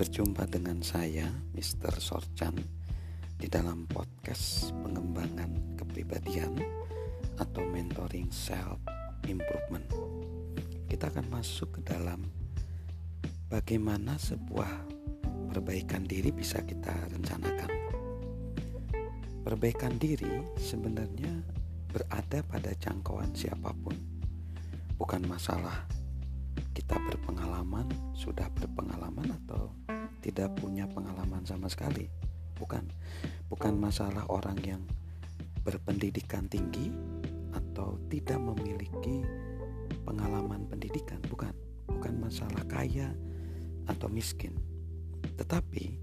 berjumpa dengan saya, Mr. Sorchan, di dalam podcast pengembangan kepribadian atau mentoring self improvement. Kita akan masuk ke dalam bagaimana sebuah perbaikan diri bisa kita rencanakan. Perbaikan diri sebenarnya berada pada jangkauan siapa pun, bukan masalah kita berpengalaman, sudah tidak punya pengalaman sama sekali. Bukan. Bukan masalah orang yang berpendidikan tinggi atau tidak memiliki pengalaman pendidikan, bukan. Bukan masalah kaya atau miskin. Tetapi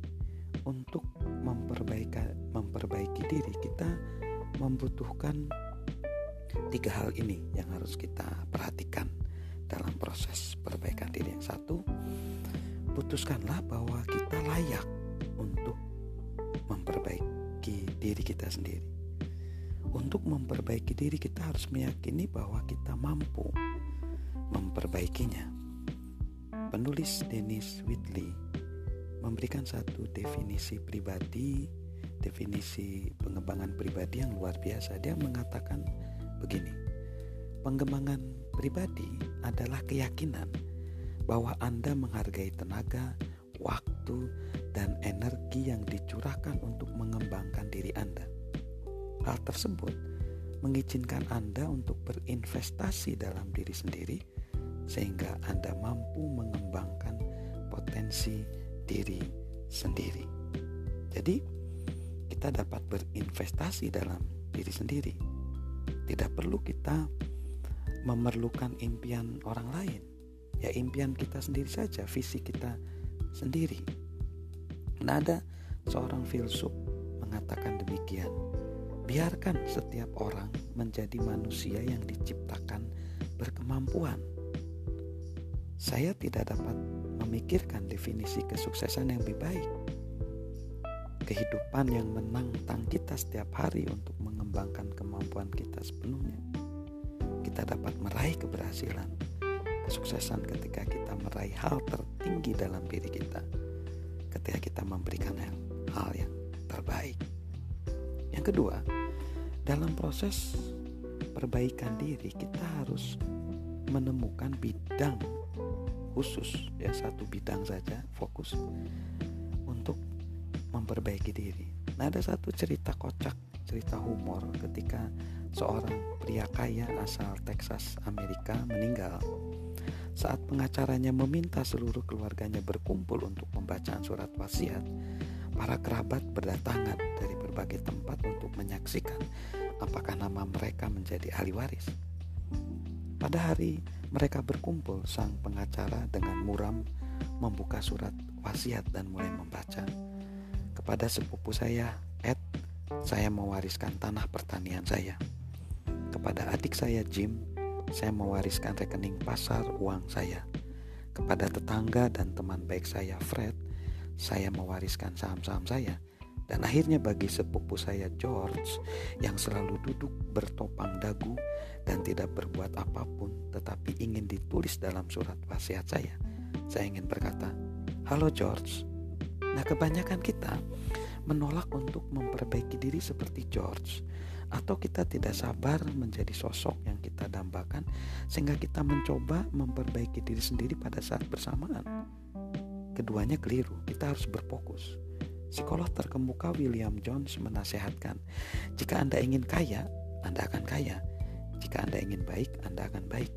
untuk memperbaiki memperbaiki diri kita membutuhkan tiga hal ini yang harus kita perhatikan dalam proses perbaikan diri yang satu putuskanlah bahwa kita layak untuk memperbaiki diri kita sendiri. Untuk memperbaiki diri kita harus meyakini bahwa kita mampu memperbaikinya. Penulis Dennis Whitley memberikan satu definisi pribadi definisi pengembangan pribadi yang luar biasa. Dia mengatakan begini pengembangan pribadi adalah keyakinan bahwa Anda menghargai tenaga, waktu, dan energi yang dicurahkan untuk mengembangkan diri Anda. Hal tersebut mengizinkan Anda untuk berinvestasi dalam diri sendiri, sehingga Anda mampu mengembangkan potensi diri sendiri. Jadi, kita dapat berinvestasi dalam diri sendiri. Tidak perlu kita memerlukan impian orang lain. Ya impian kita sendiri saja, visi kita sendiri. Nah ada seorang filsuf mengatakan demikian. Biarkan setiap orang menjadi manusia yang diciptakan berkemampuan. Saya tidak dapat memikirkan definisi kesuksesan yang lebih baik. Kehidupan yang menantang kita setiap hari untuk mengembangkan kemampuan kita sepenuhnya kita dapat meraih keberhasilan, kesuksesan ketika kita meraih hal tertinggi dalam diri kita, ketika kita memberikan hal, hal yang terbaik. Yang kedua, dalam proses perbaikan diri kita harus menemukan bidang khusus ya satu bidang saja fokus untuk memperbaiki diri. Nah ada satu cerita kocak, cerita humor ketika seorang pria kaya asal Texas, Amerika meninggal. Saat pengacaranya meminta seluruh keluarganya berkumpul untuk pembacaan surat wasiat, para kerabat berdatangan dari berbagai tempat untuk menyaksikan apakah nama mereka menjadi ahli waris. Pada hari mereka berkumpul, sang pengacara dengan muram membuka surat wasiat dan mulai membaca. Kepada sepupu saya, Ed, saya mewariskan tanah pertanian saya. Kepada adik saya Jim, saya mewariskan rekening pasar uang saya. Kepada tetangga dan teman baik saya Fred, saya mewariskan saham-saham saya. Dan akhirnya bagi sepupu saya George yang selalu duduk bertopang dagu dan tidak berbuat apa pun tetapi ingin ditulis dalam surat wasiat saya. Saya ingin berkata, "Halo George." Nah, kebanyakan kita menolak untuk memperbaiki diri seperti George atau kita tidak sabar menjadi sosok yang kita dambakan sehingga kita mencoba memperbaiki diri sendiri pada saat bersamaan. Keduanya keliru, kita harus berfokus. Psikolog terkemuka William Jones menasehatkan, jika Anda ingin kaya, Anda akan kaya. Jika Anda ingin baik, Anda akan baik.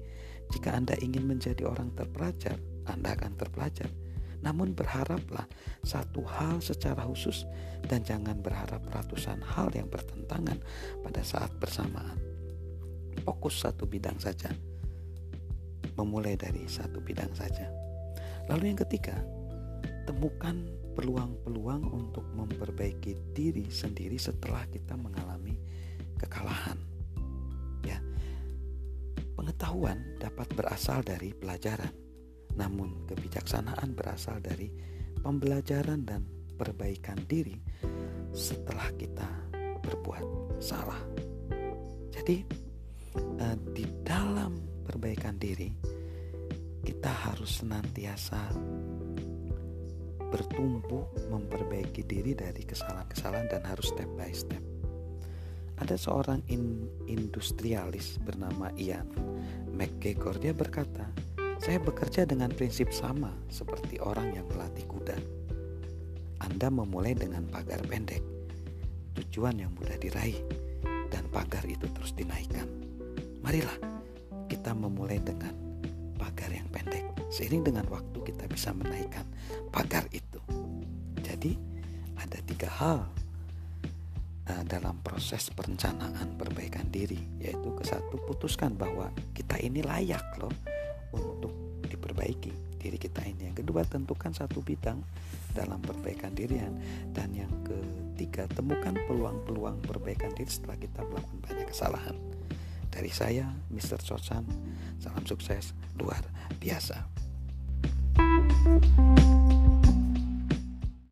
Jika Anda ingin menjadi orang terpelajar, Anda akan terpelajar. Namun berharaplah satu hal secara khusus dan jangan berharap ratusan hal yang bertentangan pada saat bersamaan. Fokus satu bidang saja. Memulai dari satu bidang saja. Lalu yang ketiga, temukan peluang-peluang untuk memperbaiki diri sendiri setelah kita mengalami kekalahan. Ya. Pengetahuan dapat berasal dari pelajaran namun kebijaksanaan berasal dari pembelajaran dan perbaikan diri setelah kita berbuat salah. Jadi eh, di dalam perbaikan diri kita harus senantiasa bertumbuh memperbaiki diri dari kesalahan-kesalahan dan harus step by step. Ada seorang in, industrialis bernama Ian McGregor dia berkata, "Saya bekerja dengan prinsip sama seperti orang yang melatih kuda. Anda memulai dengan pagar pendek, tujuan yang mudah diraih, dan pagar itu terus dinaikkan. Marilah kita memulai dengan pagar yang pendek. Seiring dengan waktu kita bisa menaikkan pagar itu. Jadi ada tiga hal uh, dalam proses perencanaan perbaikan diri, yaitu ke satu putuskan bahwa kita ini layak loh untuk diperbaiki diri kita ini. Yang kedua tentukan satu bidang dalam perbaikan diri dan yang ketiga temukan peluang-peluang perbaikan diri setelah kita melakukan banyak kesalahan. Dari saya, Mr. Sosan, salam sukses luar biasa. thank you